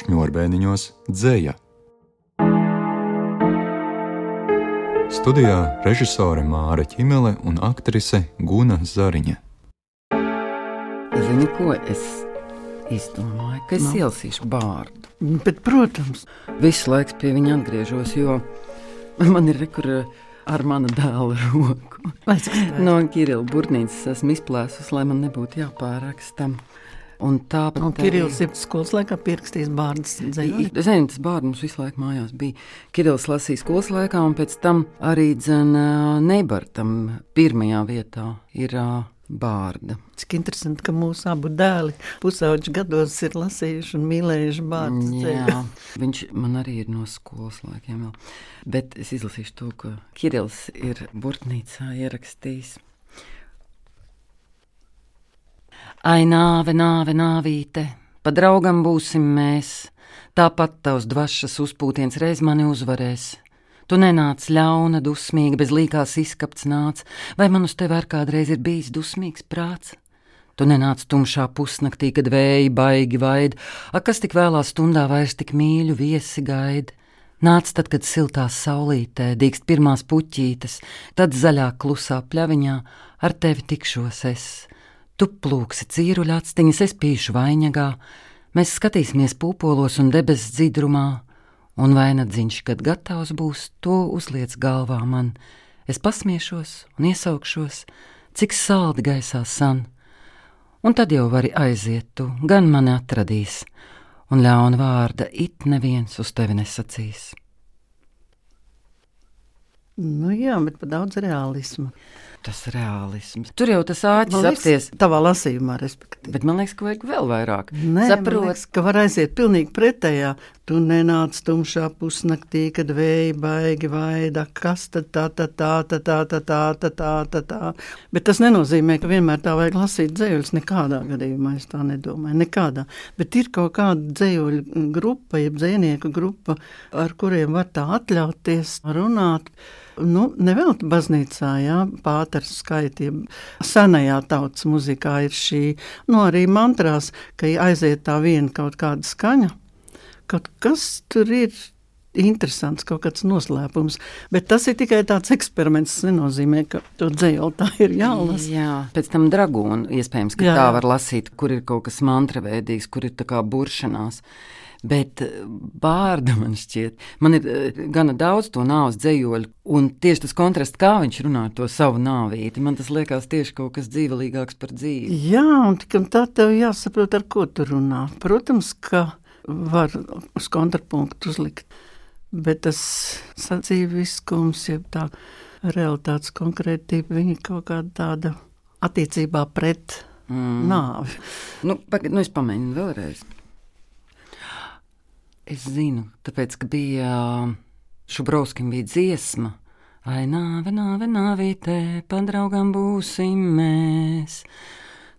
šņurbēniņos dzēja. Studijā režisore Māra Čimele un aktrise Guna Zariņa. Zini, ko es izdomāju? Ka es Nu. ielasīšu bārdu. Bet, protams, Visu laiku pie viņa atgriežos, jo man ir rekur ar mana dēla roku. No Kirila Burnīcas esmu izplēsus, lai man nebūtu jāpāraksta. Un tāpat Un Kirillis ir skolas laikā pierakstījis bārdas dzēju. Zinu, tas bārds mums visu laiku mājās bija. Kirillis lasīja skolas laikā, un pēc tam arī dzēna Neibartam pirmajā vietā ir bārda. Cik interesanti, ka mūsu abu dēli pusauģi gados ir lasījuši un mīlējuši bārdas dzēju. Jā, viņš man arī ir no skolas laikiem. Vēl. Bet es izlasīšu to, ko Kirillis ir Burtnīcā ierakstījis. Ai, nāve, nāve, nāvīte, pa draugam būsim mēs. Tāpat tavs dvašas uzpūtiens reiz mani uzvarēs. Tu nenāc ļauna, dusmīga, bez līkās izskapts nāc, vai man uz tevi ar kādreiz ir bijis dusmīgs prāts? Tu nenāc tumšā pusnaktī, kad vēji baigi vaid, ak, kas tik vēlā stundā vairs tik mīļu viesi gaida. Nāc tad, kad siltā saulītē dīkst pirmās puķītes, tad zaļā klusā pļaviņā ar tevi tikšos es. Tu plūksi cīruļā actiņas, es pīšu vainagā, mēs skatīsimies pūpolos un debesu dzidrumā, un vainadziņš, kad gatavs būs, to uzliec galvā man. Es pasmiešos un iesaukšos, cik saldi gaisā san, un tad jau vari aiziet, tu gan mani atradīs, un ļauna vārda it neviens uz tevi nesacīs. Nu, jā, bet par daudz realisma. Tas realisms. Tur jau tas āķis apties, Tavā lasījumā, respektīvi. bet man liekas, ka vajag vēl vairāk. Nē, Saprot. liekas, ka var aiziet pilnīgi pretējā. Tu nenāc tumšā pusnaktī, kad vēja baigi vaida. Kas tad tā, tā, tā, tā, tā, tā, tā, tā, tā, tā, tā. Bet tas nenozīmē, ka vienmēr tā vajag lasīt dzējuļus. Nekādā gadījumā es tā nedomāju. Nekādā. Bet ir kaut kāda dzējuļu grupa, jeb dzēnieku grupa, ar kuriem var tā atļauties runāt. Nu, Nevelti baznīcā, jā, pāters skaitiem. Senajā tautas muzikā ir šī, nu arī mantrās, ka aiziet tā viena kaut kāda skaņa. Kaut kas tur ir interesants, kaut kāds noslēpums. Bet tas ir tikai tāds eksperiments. Tas nenozīmē, ka to dzējola tā ir jālasa. Jā, pēc tam dragūna iespējams, ka Jā, tā var lasīt, kur ir kaut kas mantraveidīgs, kur ir tā kā buršanās. Bet eh, bārda man šķiet, man ir eh, gana daudz to nāves dzējoļu, un tieši tas kontrasts, kā viņš runā ar to savu nāvīti, man tas liekas tieši kaut kas dzīvelīgāks par dzīvi. Jā, un tikai tā tev jāsaprot, ar ko tu runā. Protams, ka var uz kontrapunktu uzlikt, bet tas sadzīviskums, jeb tā realitātes konkrētība, viņa kaut kāda tāda attiecībā pret Mm. nāvi. Nu, pagad, nu es pamēģinu vēlreiz. Es zinu, tāpēc, ka bija Šubrauskim bija dziesma. Ai, nāve, nāve, nāvītē, padraugam būsim mēs.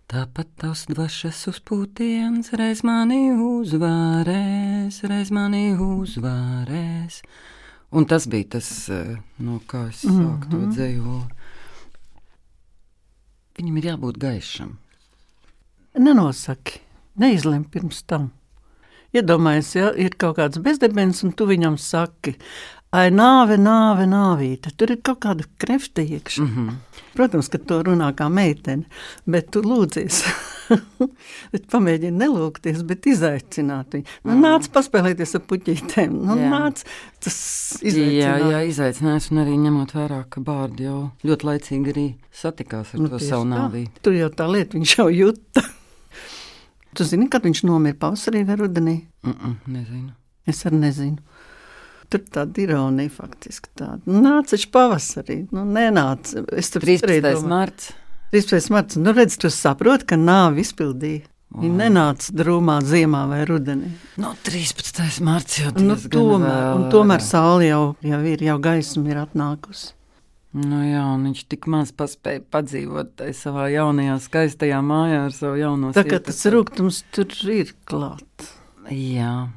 Tāpat tavs dvašas uzpūtiens reiz mani uzvarēs, reiz mani uzvarēs. Un tas bija tas, eh, no kā es sāku to dzēju. Viņam ir jābūt gaišam. Nenosaki, neizlem pirms tam. Iedomājies, ja ir kaut kāds bezdibens, un tu viņam saki, ai, nāve, nāve, nāvīte. Tur ir kaut kāda krefta iekšā. Mm. -hmm. Protams, ka to runā kā meitene, bet tu lūdzies. Pamēģini nelūgties, bet izaicināt viņu. Nu, nāc, paspēlēties ar puķītēm. Nu, Jā. nāc, tas Jā, izaicināja. jā, izaicinājums, un arī ņemot vērā, ka bārdi jau ļoti laicīgi arī satikās ar nu, to savu tā. nāvī. Tur jau tā lieta, viņš jau jūta. tu zini, kad viņš nomira pavasarī vai rudenī? Mm -mm, nezinu. Es arī nezinu. Tur tāda ironija faktiski tāda. Nu, Nāca viņš pavasarī, nu, nenāca. Es tur 13. marts. 13. marts. Nu, redz, tu saproti, ka nāvi izpildīja. Viņa nenāca drūmā ziemā vai rudenī. No 13. marts jau Nu, tomēr, vēl, un tomēr saule jau, jau ir, jau gaisma ir atnākusi. Nu, jā, un viņš tik maz paspēja padzīvot savā jaunajā, skaistajā mājā ar savu jauno Tā kā tas rūkums tur ir klāt. Jā.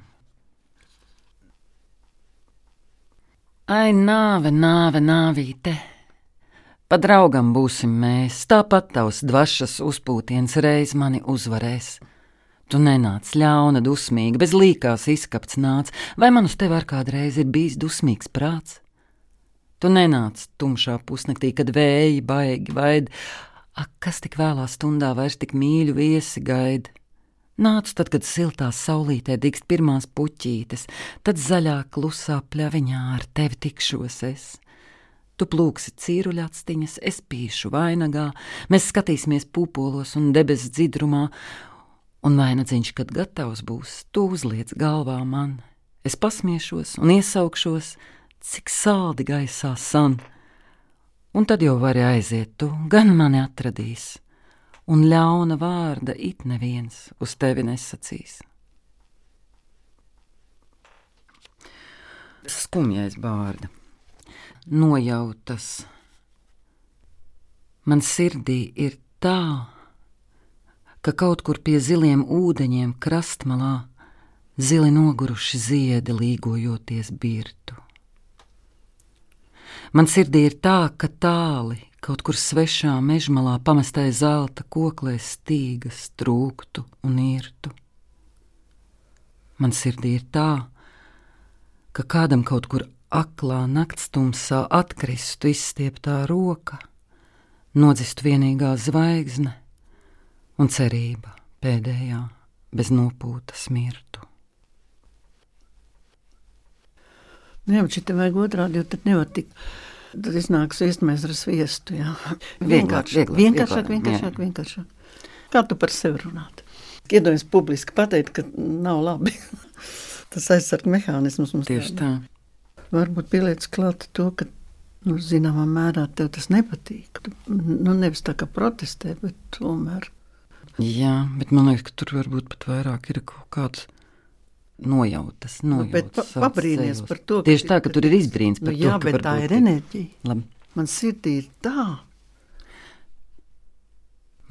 Ai, nāve, nāve, nāvīte. Pa draugam būsim mēs, tāpat tavs dvašas uzpūtiens reiz mani uzvarēs. Tu nenāc ļauna, dusmīga, bez līkās izkapts nāc, vai man uz tevi ar kādreiz ir bijis dusmīgs prāts? Tu nenāc tumšā pusnaktī, kad vēji baigi vaid, ak, kas tik vēlā stundā vairs tik mīļu viesi gaida. Nāc tad, kad siltā saulītē dīkst pirmās puķītes, tad zaļā klusā pļaviņā ar tevi tikšos es. Tu plūksi cīruļastiņas, es pīšu vainagā, mēs skatīsimies pūpolos un debesu dzidrumā, un vainagdziņš, kad gatavs būs, tu uzliec galvā man. Es pasmiešos un iesaukšos, cik saldi gaisā san, un tad jau vari aiziet, tu gan mani atradīs, un ļauna vārda it neviens uz tevi nesacīs. Skumjais bārda, nojautas. Man sirdī ir tā, ka kaut kur pie ziliem ūdeņiem krastmalā zili noguruši ziedi līgojoties birtu. Man sirdī ir tā, ka tāli kaut kur svešā mežmalā pamestai zelta koklē stīgas trūktu un irtu. Man sirdī ir tā, ka kādam kaut kur aklā naktstumsā atkristu izstieptā roka, nodzistu vienīgā zvaigzne un cerība pēdējā bez nopūtas mirtu. Nu jā, bet te vajag otrādi, jo tad nevar tik. Tad iznāks viesmēs ar sviestu, jā. Vienkāršāk, vienkāršāk, vienkāršāk, vienkāršāk. Kā tu par sevi runāt? Iedomājies publiski pateikt, ka nav labi. Tas aizsarg mehānismus mums. Tieši tā. Varbūt pieliec klāt to, ka, nu, zināmā mērā tev tas nepatīk. Nu, nevis tā kā protestē, bet tomēr Jā, bet man liekas, ka tur varbūt pat vairāk ir kaut kāds nojautas. Nu, bet pa, nojautas sajūta. par to. Tieši tā, ka tur ir izbrīns par nu, to, jā, ka bet tā ir enerģija. Labi. Man sirdī ir tā.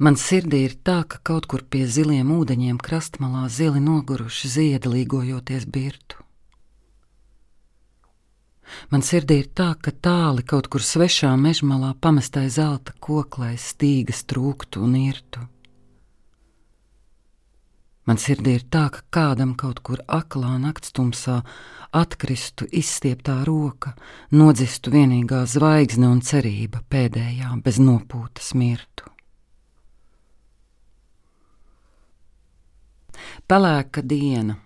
Man sirdī ir tā, ka kaut kur pie ziliem ūdeņiem krastmalā zili noguruši ziedi līgojoties birtu. Man sirdī ir tā, ka tāli kaut kur svešā mežmalā pamestai zelta koklai stīgas trūktu un irtu. Man sirdī ir tā, ka kādam kaut kur aklā naktstumsā atkristu izstieptā roka, nodzistu vienīgā zvaigzne un cerība pēdējā bez nopūtas mirtu. Pelēka diena,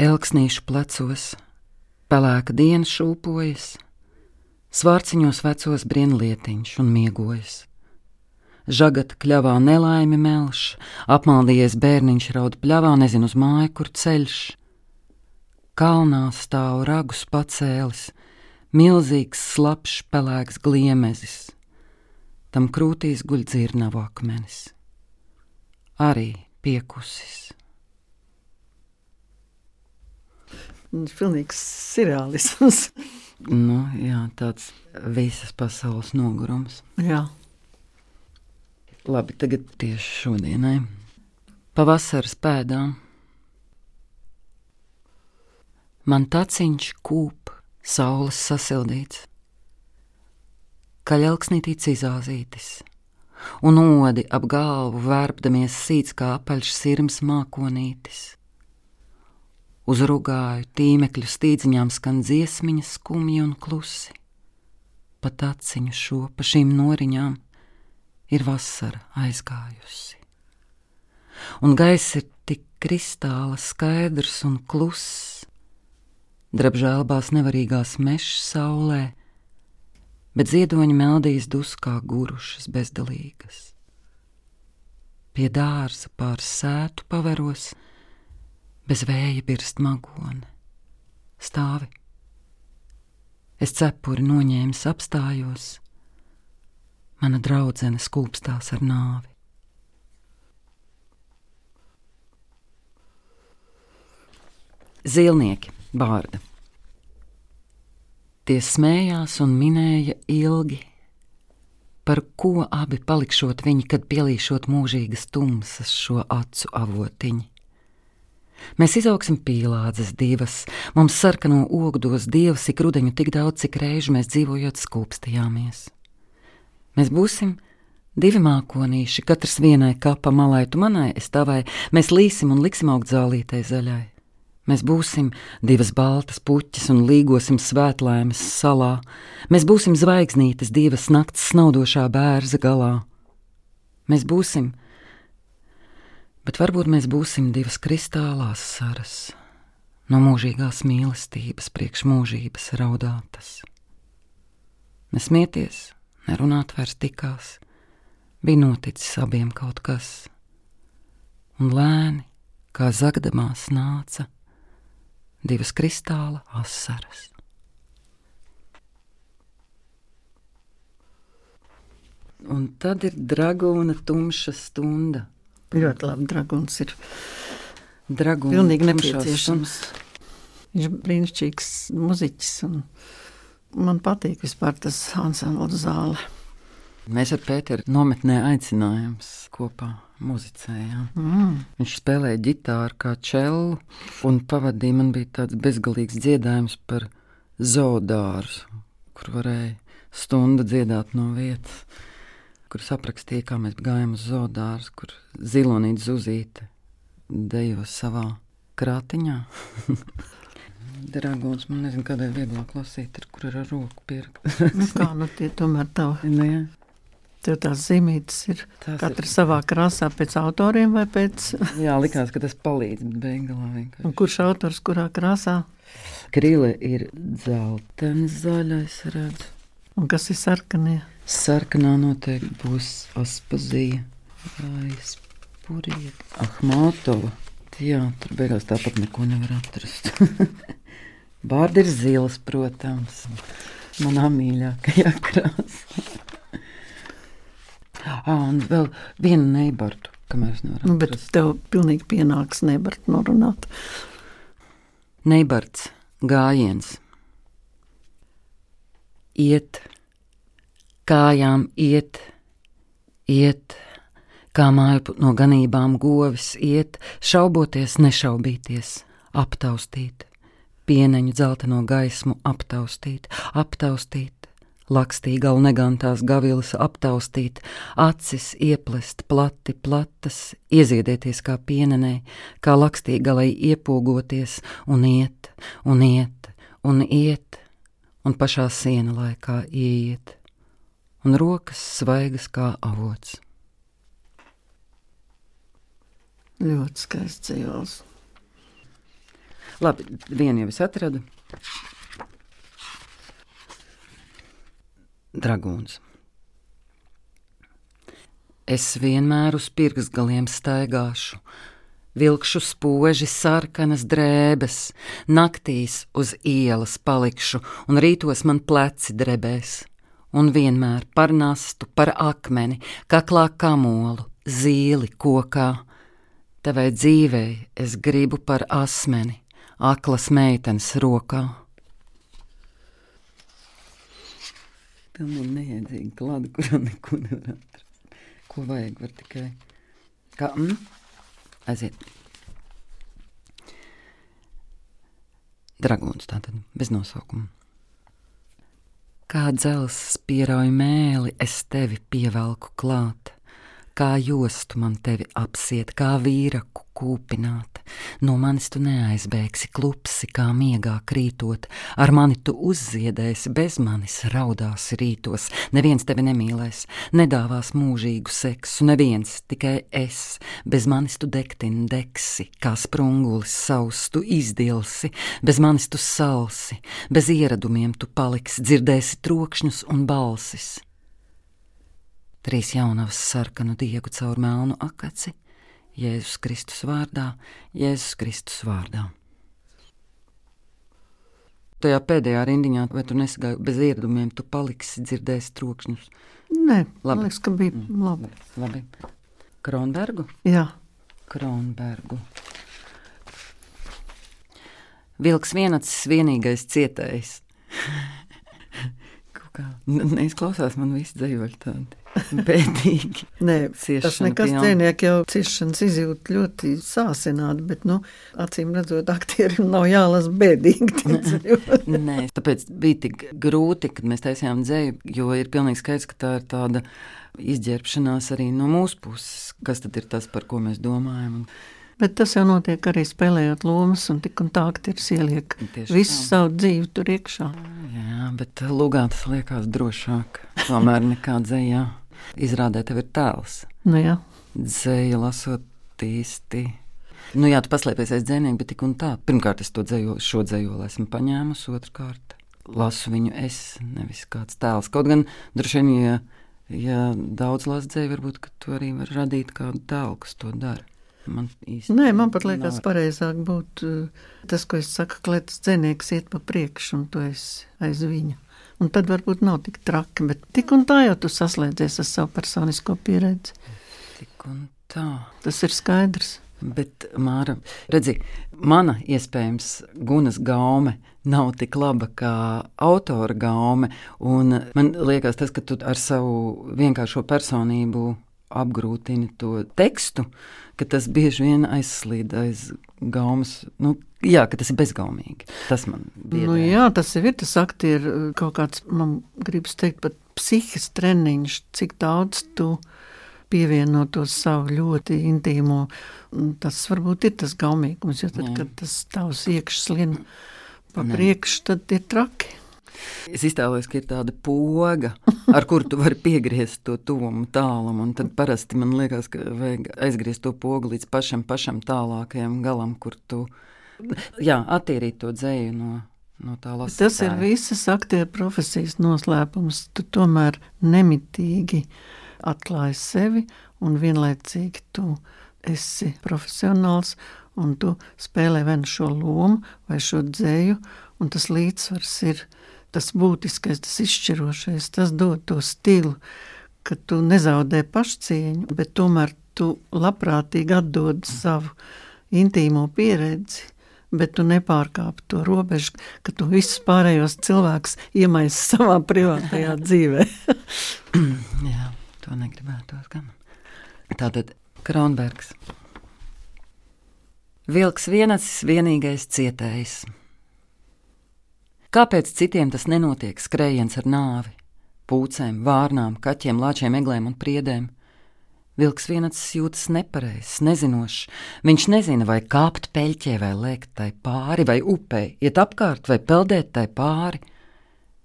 elksnīšu plecos, pelēka diena šūpojas, svārciņos vecos brienlietiņš un miegojas. Žagata kļavā nelaime melš, apmaldījies bērniņš raud pļavā, nezinu uz māju, kur ceļš. Kalnā stāv ragus pacēlis, milzīgs slapjš pelēks gliemezis, tam krūtīs guļ dzirnavu akmenis, arī piekusis. Pilnīgs surreālisms. Nu, jā, tāds visas pasaules nogurums. jā. Labi, tagad tieši šodienai. Pavasaras pēdām. Man taciņš kūp, saules sasildīts, kaļelksnītīts izāzītis, un odi ap galvu vērpdamies sīts kā apaļš sirms mākonītis. Uz rugāju tīmekļu stīdziņām skan dziesmiņas skumji un klusi. Pa taciņu šo pa šīm noriņām ir vasara aizgājusi. Un gaiss ir tik kristāla skaidrs un kluss, drapžēlbās nevarīgās meža saulē, bet ziedoņa meldijas duskā gurušas bezdalīgas. Pie dārza pār sētu paveros, bez vēja birst magone. Stāvi! Es cepuri noņēmis, apstājos, mana draudzene skūpstās ar nāvi. Zilnieki, bārda. Tie smējās un minēja ilgi, par ko abi palikšot viņi, kad pielīšot mūžīgas tumsas šo acu avotiņu. Mēs izaugsim pīlādzes divas, mums sarkano ogdos dievs ik rudeņu tik daudz, cik reižu mēs dzīvojot skūpstījāmies. Mēs būsim Divi mākonīši, katrs vienai kapa malai, tu manai, es tavai, mēs līsim un liksim augt zālītei zaļai. Mēs būsim divas baltas puķis un līgosim svētlaimes salā. Mēs būsim zvaigznītes divas nakts snaudošā bērza galā. Mēs būsim, bet varbūt mēs būsim divas kristālās saras, no mūžīgās mīlestības priekš mūžības raudātas. Nesmieties, nerunāt vairs tikās, bija noticis abiem kaut kas, un lēni, kā zagdamās nāca divas kristāla asaras. Un tad ir dragūna tumša stunda. Ļoti labi, dragons ir pilnīgi tumšā nepieciešams. Viņš ir brīnišķīgs muziķis. un Man patīk vispār tas ansambla zāle. Mēs ar Pēteru nometnē aicinājāmies kopā muzicējām. Mm. Viņš spēlēja ģitāru kā čelu, un pavadīja man bija tāds bezgalīgs dziedājums par zoodāru, kur varēja stundu dziedāt no vietas, kur aprakstīja, kā mēs gājām uz zoodāru, kur zilonīte zuzīte dejo savā krātiņā. Dragons, man nezinu, kādai vieglāk lasīt, ir, kur ir ar roku pirkts. Nu, kā nu tie tomēr tavi, nu, jā, tev tās zīmītes ir tās katra ir. savā krāsā pēc autoriem vai pēc, Jā, likās, ka tas palīdz, bet beigās vienkārši. un kurš autors kurā krāsā, Krīle ir dzeltens, zaļais, redzu. un kas ir sarkanie. Sarkanā noteikti būs aspazija vai spurīga. Ahmātova. Jā, tur beigās tāpat neko nevar atrast. Bārdi ir zils, protams. Manā mīļākajā krāsā. Ah, un vēl vienu neibartu, kamēr es nevaru. Nu, bet atrast. tev pilnīgi pienāks nebart norunāt. Neibarts gājiens. Iet, kājām iet, iet, kā māju no ganībām govis iet, šauboties, nešaubīties, aptaustīt, pieneņu dzelteno gaismu aptaustīt, aptaustīt, lakstīgalu negantās gavilas aptaustīt, acis ieplest plati, platas, ieziedēties kā pienenē, kā lakstīgalai iepogoties un iet, un iet, un iet, un pašā siena laikā ieiet, un rokas svaigas kā avots. Ļoti skaists dzīvos. Labi, vienu jau es atradu. Dragūns. Es vienmēr uz pirksgaliem staigāšu, vilkšu spoži sarkanas drēbes, naktīs uz ielas palikšu, un rītos man pleci drebēs, un vienmēr par nastu, par akmeni, kaklā kamolu, zīli kokā. Tavai dzīvei es gribu par asmeni, aklas meitenes rokā. Pilnīgi neiedzīga klāta, kurā neko nevar atrast. Ko vajag, var tikai. Kā, mm? Aiziet. Dragons tātad, bez nosaukuma. Kā dzelzs pierauj mēli, es tevi pievelku klāt, kā jostu man tevi apsiet, kā vīraku kūpināt. No manis tu neaizbēgsi klupsi, kā miegā krītot, ar mani tu uzziedēsi, bez manis raudāsi rītos. Neviens tevi nemīlēs, nedāvās mūžīgu seksu, neviens, tikai es. Bez manis tu degtini degsi, kā sprungulis savs tu izdilsi, bez manis tu salsi, bez ieradumiem tu paliksi, dzirdēsi trokšņus un balsis. Trīs jaunavas sarkanu diegu caur melnu akaci, Jēzus Kristus vārdā, Jēzus Kristus vārdā. Tajā pēdējā rindiņā, vai tu nesagāji bez ieradumiem, tu paliksi dzirdēs trokšņus. Nē, Labi. liekas, ka bija labi. Labi. Kronbergu? Jā, Kronbergu. Vilks vienacis vienīgais cietējs. Neizklausās man visi dzējoļi tādi bēdīgi. Nē, tas nekas pilna. dzēnieki jau ciešanas izjūt ļoti sāsināti, bet, nu, acīm redzot, aktierim nav jālasa bēdīgi. Nē, tāpēc bija tik grūti, kad mēs taisījām dzēju, jo ir pilnīgi skaidrs, ka tā ir tāda izģērbšanās arī no mūsu puses. Kas tad ir tas, par ko mēs domājam? Bet tas jau notiek arī spēlējot lomas, un tik un tā aktieris ieliek Tieši visu tā. savu dzīvi tur iekšā. Jā, bet lūgā tas liekas drošāk. Tomēr nekā dzējā. Izrādē tev ir tēls. Nu, jā. Dzēja lasot īsti. Nu jā, tu paslēpies aiz dzēnieka, bet tik un tā. Pirmkārt, es to dzēju, šo dzējoli esmu paņēmusi, otrkārt lasu viņu es, nevis kāds tēls. Kaut gan droši vien, ja, ja daudz lasu dzēju, varbūt tu arī vari radīt kādu tēlu, kas to dara. Man īsti Nē, man pat liekas, nav. pareizāk būtu uh, tas, ko es saku, ka tas dzinieks iet pa priekšu, un tu esi aiz viņa. Un tad varbūt nav tik traki, bet tik un tā jau tu saslēdzies ar savu personisko pieredzi. tik un tā. Tas ir skaidrs. Bet, Māra, redzi, mana iespējams gunas gaume nav tik laba kā autora gaume. un Man liekas, tas, ka tu ar savu vienkāršo personību apgrūtini to tekstu, ka tas bieži vien aizslīd aiz gaumas. Nu, jā, ka tas ir bezgaumīgi. Tas man bija. Nu, jā, tas ir tas aktieru kaut kāds, man gribas teikt, pat psihisks treniņš, cik daudz tu pievieno to savu ļoti intīmo. Tas varbūt ir tas gaumīgums, jo tad, Jā. kad tas tavs iekšs lien pa priekšu, tad ir traki. Es iztēlojos, ka ir tāda poga, ar kuru tu vari piegriezt to tuvumu tālumu. Tad parasti man liekas, ka vajag aizgriezt to pogu līdz pašam, pašam tālākajam galam, kur tu jā, attīrīt to dzēju no, no. Tas ir visas aktieru profesijas noslēpums. Tu tomēr nemitīgi atklāji sevi, un vienlaicīgi tu esi profesionāls, un tu spēlē vai nu šo lomu, vai šo dzēju, un tas līdzsvars ir tas būtiskais, tas izšķirošais, tas dod to stilu, ka tu nezaudē pašcieņu, bet tomēr tu labprātīgi atdod savu intīmo pieredzi. Bet tu nepārkāp to robežu, ka tu visus pārējos cilvēkus iemaisi savā privātajā dzīvē. Jā, to negribētu. Gan. Tātad Kronbergs. Vilks vienacis vienīgais cietējs. Kāpēc citiem tas nenotiek skrējiens ar nāvi, pūcēm, vārnām, kaķiem, lāčiem, eglēm un priedēm? Vilks vienacis jūtas nepareizs, nezinošs. Viņš nezina, vai kāpt peļķē, vai lēkt tai pāri, vai upē, iet apkārt, vai peldēt tai pāri.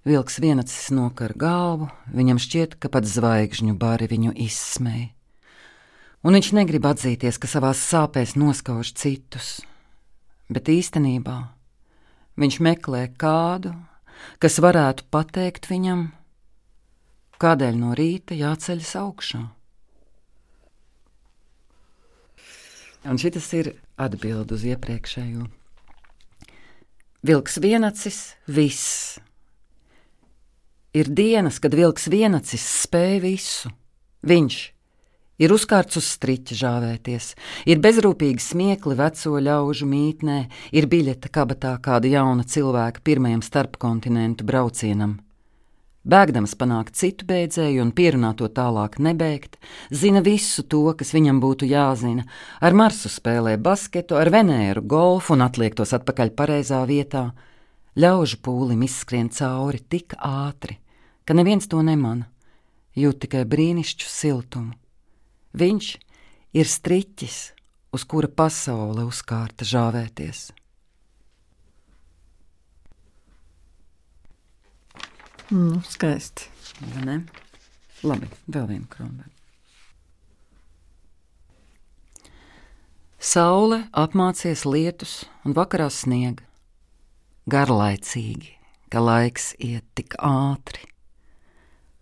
Vilks vienacis nokar galvu, viņam šķiet, ka pat zvaigžņu bari viņu izsmēja. Un viņš negrib atzīties, ka savās sāpēs noskauž citus, bet īstenībā viņš meklē kādu, kas varētu pateikt viņam, kādēļ no rīta jāceļas augšā. Un šis ir atbild uz iepriekšējo. Vilks vienacis, viss. Ir dienas, kad vilks vienacis spēj visu. Viņš ir uzkārts uz striķa žāvēties, ir bezrūpīgi smiekli veco ļaužu mītnē, ir biļete kabatā kāda jauna cilvēka pirmajam starpkontinentu braucienam. Bēgdams panākt citu beidzēju un pierunāt to tālāk nebeigt, zina visu to, kas viņam būtu jāzina. Ar Marsu spēlē basketu, ar Venēru golfu un atliek tos atpakaļ pareizā vietā. Ļaužu pūlim izskrien cauri tik ātri, ka neviens to nemana, jūt tikai brīnišķu siltumu. Viņš ir striķis, uz kura pasaule uzkārta žāvēties. Nu, skaisti. Ne? Labi, vēl viena krona. Saule apmācies lietus un vakarā sniega. Garlaicīgi, ka laiks iet tik ātri.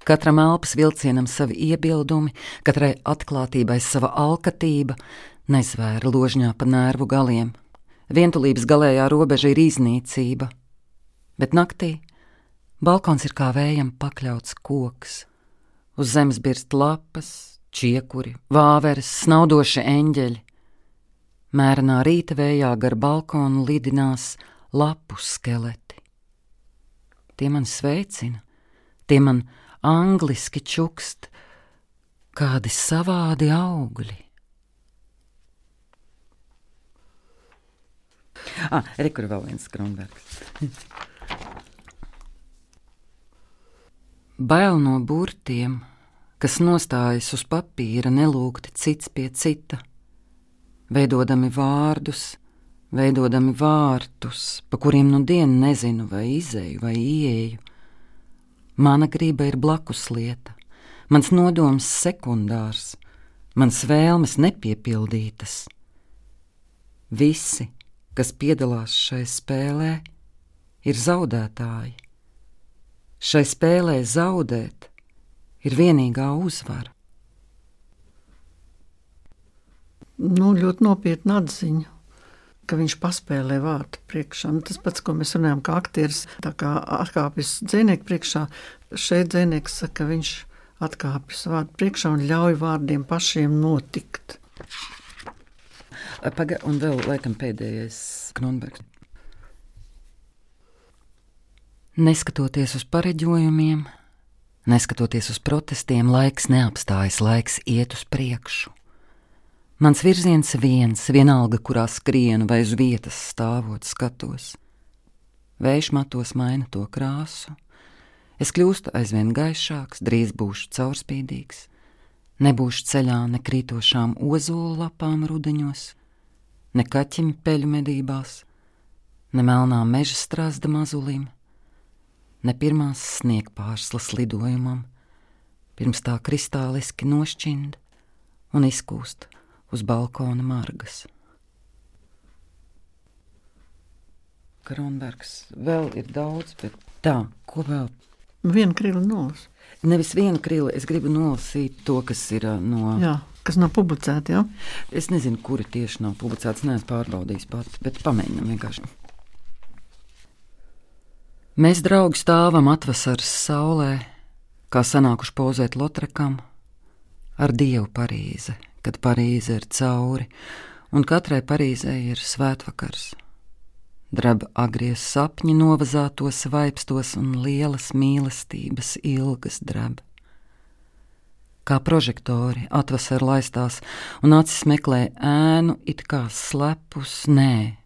Katram elpas vilcienam savi iebildumi, katrai atklātībai sava alkatība, nezvēra ložņā pa nervu galiem. Vientulības galējā robeža ir iznīcība, bet naktī balkons ir kā vējam pakļauts koks. Uz zemes birst lapas, čiekuri, vāveres, snaudoši eņģeļi. Mērenā rīta vējā gar balkonu lidinās lapu skeleti. Tie man sveicina, tie man angliski čukst, kādi savādi augļi. Ah, Rekur vēl viens Kronbergs. Bail no burtiem, kas nostājas uz papīra nelūgti cits pie cita, veidodami vārdus, veidodami vārtus, pa kuriem nu dienu nezinu, vai izēju vai ieeju. Mana griba ir blakus lieta, mans nodoms sekundārs, mans vēlmes nepiepildītas. Visi, kas piedalās šai spēlē, ir zaudētāji. Šai spēlē zaudēt ir vienīgā uzvara. Nu, ļoti nopietna atziņa ka viņš paspēlē vārtu priekšā. Nu, tas pats, ko mēs runājam, kā aktieris atkāpjas dzinieku priekšā, šeit dzinieks saka, ka viņš atkāpjas vārdu priekšā un ļauj vārdiem pašiem notikt. Pagaidām, un vēl laikam pēdējais Kronbergs. Neskatoties uz pareģojumiem, neskatoties uz protestiem, laiks neapstājas, laiks iet uz priekšu. Mans virziens viens, vienalga, kurā skrienu vai uz vietas stāvot skatos. Vējš matos maina to krāsu. Es kļūstu aizvien gaišāks, drīz būšu caurspīdīgs. Nebūšu ceļā ne krītošām ozolu lapām rudeņos, ne kaķim peļu medībās, ne melnām meža strāzda mazulim, ne pirmās sniegpārslas lidojumam, pirms tā kristāliski nošķind un izkūst uz balkona margas. Kronbergs vēl ir daudz, bet tā, ko vēl? Vienu krilu nolas. Nevis vienu krili, es gribu nolasīt to, kas ir no. Jā, kas nav publicēta. Ja? Es nezinu, kuri tieši nav publicēts, neesmu pārbaudījis pats, bet pamēģinam vienkārši. Mēs draugi stāvam atvasaras saulē, kā sanākuši pozēt Lotrekam, ar Dievu Parīzi kad Parīze ir cauri, un katrai Parīzē ir svētvakars. Drab agries sapņi novazātos vaipstos un lielas mīlestības ilgas drab. Kā prožektori atvasar laistās un acis meklē ēnu, it kā slepus, nē,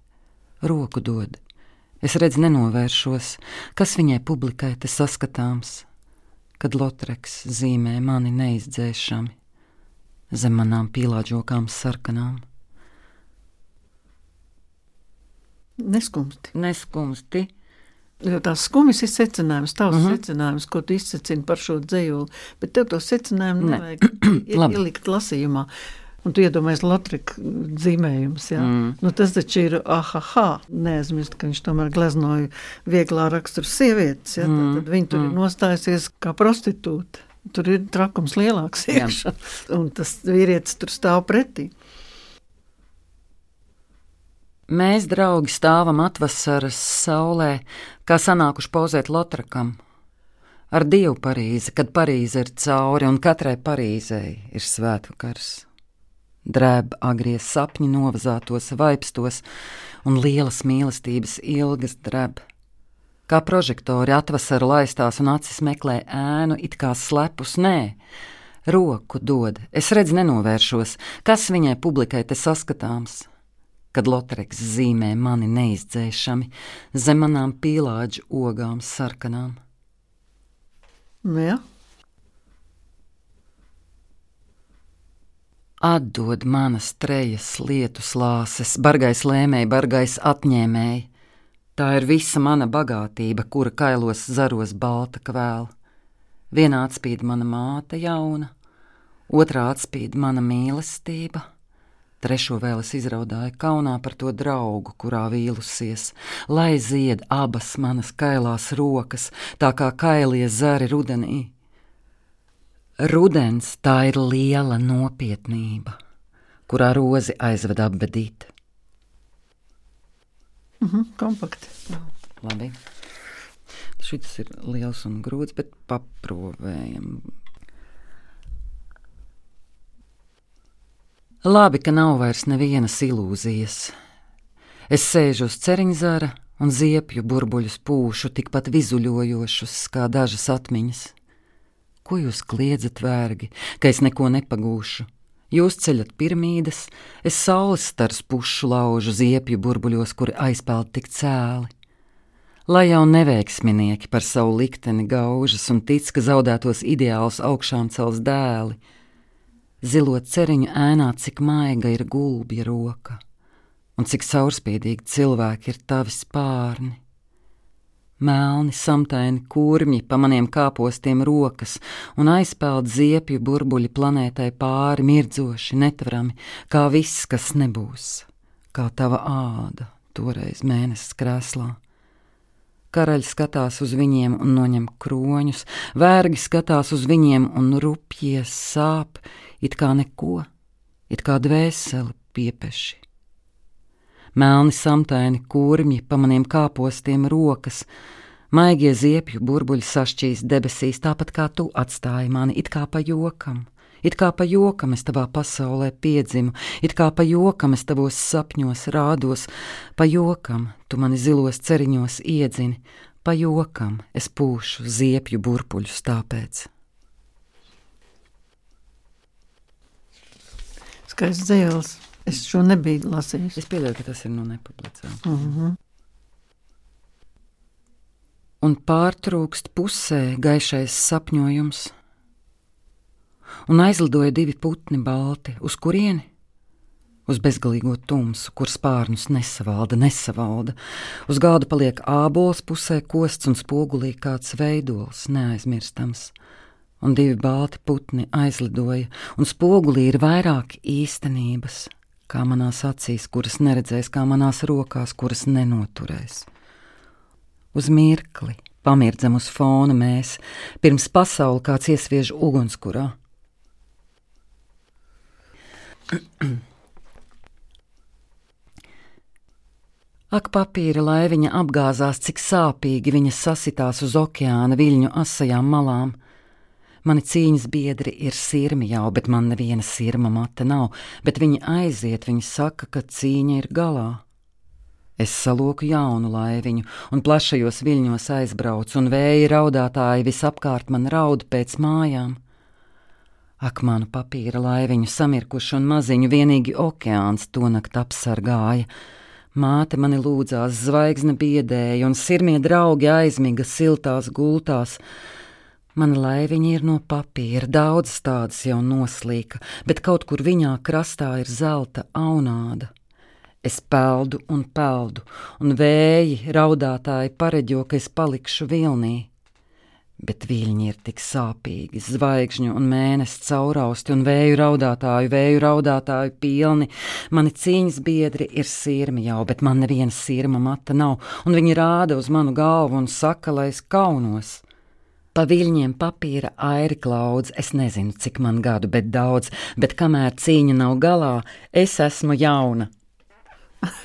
roku dod. Es redzu, nenovēršos, kas viņai publikai te saskatāms, kad Lotreks zīmē mani neizdzēšami zem manām pīlāģokām sarkanām. Neskumsti. Neskumsti. Jo tās skumjas ir secinājums, tavs uh mhm. -huh. secinājums, ko tu izsacini par šo dzējoli, bet tev to secinājumu ne. nevajag ielikt lasījumā. Un tu iedomājies Latvijas zīmējums. Mm. Nu, tas taču ir ah, neaizmirst, ka viņš tomēr gleznoja vieglā rakstura sievietes. Ja? Mm. Tad viņi tur mm. ir nostājusies kā prostitūta. Tur ir trakums lielāks iekšā, un tas vīrietis tur stāv pretī. Mēs, draugi, stāvam atvasaras saulē, kā sanākuši pozēt Lotrakam. Ar Dievu Parīzi, kad Parīze ir cauri un katrai Parīzei ir svētvakars. Drēb agrie sapņi novazātos vaipstos un lielas mīlestības ilgas drēb. Kā prožektori atvasaru laistās un acis meklē ēnu, it kā slepus, nē, roku dod, es redzu, nenovēršos, kas viņai publikai te saskatāms. Kad Lotreks zīmē mani neizdzēšami zem manām pīlāģu ogām sarkanām. Ja. Atdod manas trejas lietu slāses, bargais lēmēji, bargais atņēmēji, Tā ir visa mana bagātība, kura kailos zaros balta kvēla. Vienā atspīd mana māte jauna, otrā atspīd mana mīlestība, trešo vēl es izraudāju kaunā par to draugu, kurā vīlusies, lai zied abas manas kailās rokas, tā kā kailie zari rudenī. Rudens tā ir liela nopietnība, kurā rozi aizved apbedīt. Mm -hmm, kompakti. Labi. Šis ir liels un grūts, bet paprovējam. Labi, ka nav vairs nevienas ilūzijas. Es sēžu uz ceriņzara un ziepju burbuļus pūšu, tikpat vizuļojošus kā dažas atmiņas. Ko jūs kliedzat, vērgi, ka es neko nepagūšu? Jūs ceļat piramīdas, es saules stars pušu laužu ziepju burbuļos, kuri aizpeld tik cēli. Lai jau neveiksminieki par savu likteni gaužas un tic, ka zaudētos ideālus augšām cels dēli, zilot ceriņu ēnā, cik maiga ir gulbja roka, un cik caurspīdīgi cilvēki ir tavi spārni. Melni, samtaini kurmi pa maniem kāpostiem rokas un aizpeld ziepju burbuļi planētai pāri, mirdzoši, netverami, kā viss, kas nebūs, kā tava āda toreiz mēnesis krēslā. Karaļi skatās uz viņiem un noņem kroņus, vergi skatās uz viņiem un rupjies sāp, it kā neko, it kā dvēseli piepeši. Melni samtaini kurmji pa maniem kāpostiem rokas, maigie ziepju burbuļi sašķīs debesīs, tāpat kā tu atstāji mani, it kā pa jokam. It kā pa jokam es tavā pasaulē piedzimu, it kā pa jokam es tavos sapņos rādos, pa jokam tu mani zilos ceriņos iedzini, pa jokam es pūšu ziepju burbuļus tāpēc. Skaists dzēles. Es šo nebiju lasījis. Es pieļauju, ka tas ir no nepublicēta. Mm -hmm. Un pārtrūkst pusē gaišais sapņojums, un aizlidoja divi putni balti. Uz kurieni? Uz bezgalīgo tumsu, kur spārnus nesavalda, nesavalda. Uz galda paliek ābols pusē kosts un spogulī kāds veidols, neaizmirstams. Un divi balti putni aizlidoja, un spogulī ir vairāk īstenības, kā manās acīs, kuras neredzēs, kā manās rokās, kuras nenoturēs. Uz mirkli pamirdzam uz fona mēs, pirms pasauli kāds iesviež ugunskurā Ak, papīra laiviņa apgāzās, cik sāpīgi viņa sasitās uz okeāna viļņu asajām malām. Mani cīņas biedri ir sirmi jau, bet man neviena sirma mata nav, bet viņi aiziet, viņi saka, ka cīņa ir galā. Es saloku jaunu laiviņu, un plašajos viļņos aizbraucu, un vēja raudātāji visapkārt man raud pēc mājām. Ak, manu papīra laiviņu samirkušu un maziņu vienīgi okeāns to nakt apsargāja. Māte mani lūdzās, zvaigzne biedēja, un sirmie draugi aizmiga siltās gultās. Mana laiviņa ir no papīra, daudzas tādas jau noslīka, bet kaut kur viņā krastā ir zelta aunāda. Es peldu un peldu, un vēji raudātāji pareģo, ka es palikšu vilnī bet viļņi ir tik sāpīgi, zvaigžņu un mēnesi caurausti un vēju raudātāju, vēju raudātāju pilni. Mani cīņas biedri ir sirmi jau, bet man neviena sirma mata nav, un viņi rāda uz manu galvu un saka, lai es kaunos. Pa viļņiem papīra airi klaudz, es nezinu, cik man gadu, bet daudz, bet kamēr cīņa nav galā, es esmu jauna.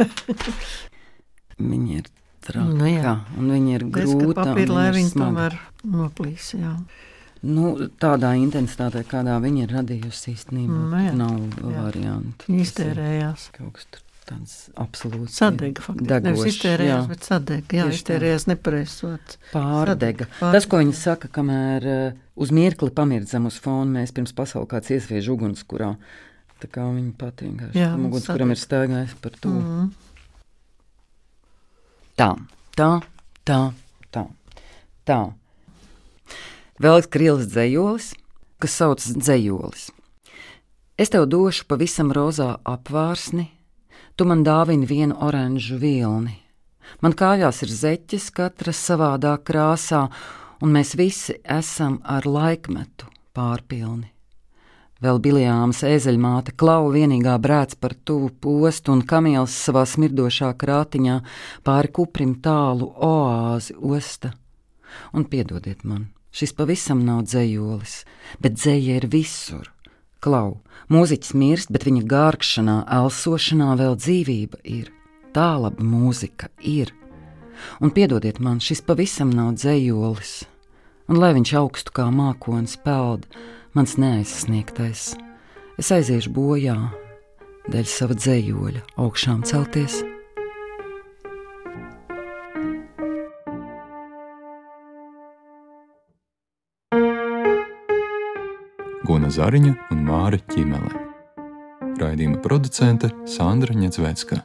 Viņi ir traki, nu, jā. un viņi ir grūti. Papīra, lai viņi tomēr noplīs. Jā. Nu, tādā intensitātē, kādā viņi ir radījusi īstenībā, nu, jā. nav jā. variantu. Iztērējās. Kaut kas tur tāds absolūti sadega. Nevis iztērējās, jā. bet sadega. Jā, Tieši iztērējās nepareizot. Pārdega. Sadega. Tas, ko viņi saka, kamēr uh, uz mirkli pamirdzam uz fonu, mēs pirms pasaules kāds iesviež ugunskurā. Tā kā viņi pat vienkārši ugunskuram ir staigājis par to. Mm. Tā, tā, tā, tā. tā. Vēl krīlis dzējolis, kas saucas dzējolis. Es tev došu pavisam rozā apvārsni, tu man dāvini vienu oranžu vilni. Man kājās ir zeķes, katra savādā krāsā, un mēs visi esam ar laikmetu pārpilni. Vēl biljāmas ezeļmāte klau vienīgā brēc par tuvu postu un kamielis savā smirdošā krātiņā pāri kuprim tālu oāzi osta. Un piedodiet man, Šis pavisam nav dzējolis, bet dzēja ir visur. Klau, mūziķis mirst, bet viņa gārkšanā, elsošanā vēl dzīvība ir. Tā laba mūzika ir. Un piedodiet man, šis pavisam nav dzējolis, un lai viņš augstu kā mākonis peld, mans neaizsniegtais, es aiziešu bojā dēļ sava dzējoļa augšām celties. Guna Zariņa un Māra Čimele. Raidījuma producente Sandra Ņetsvecka.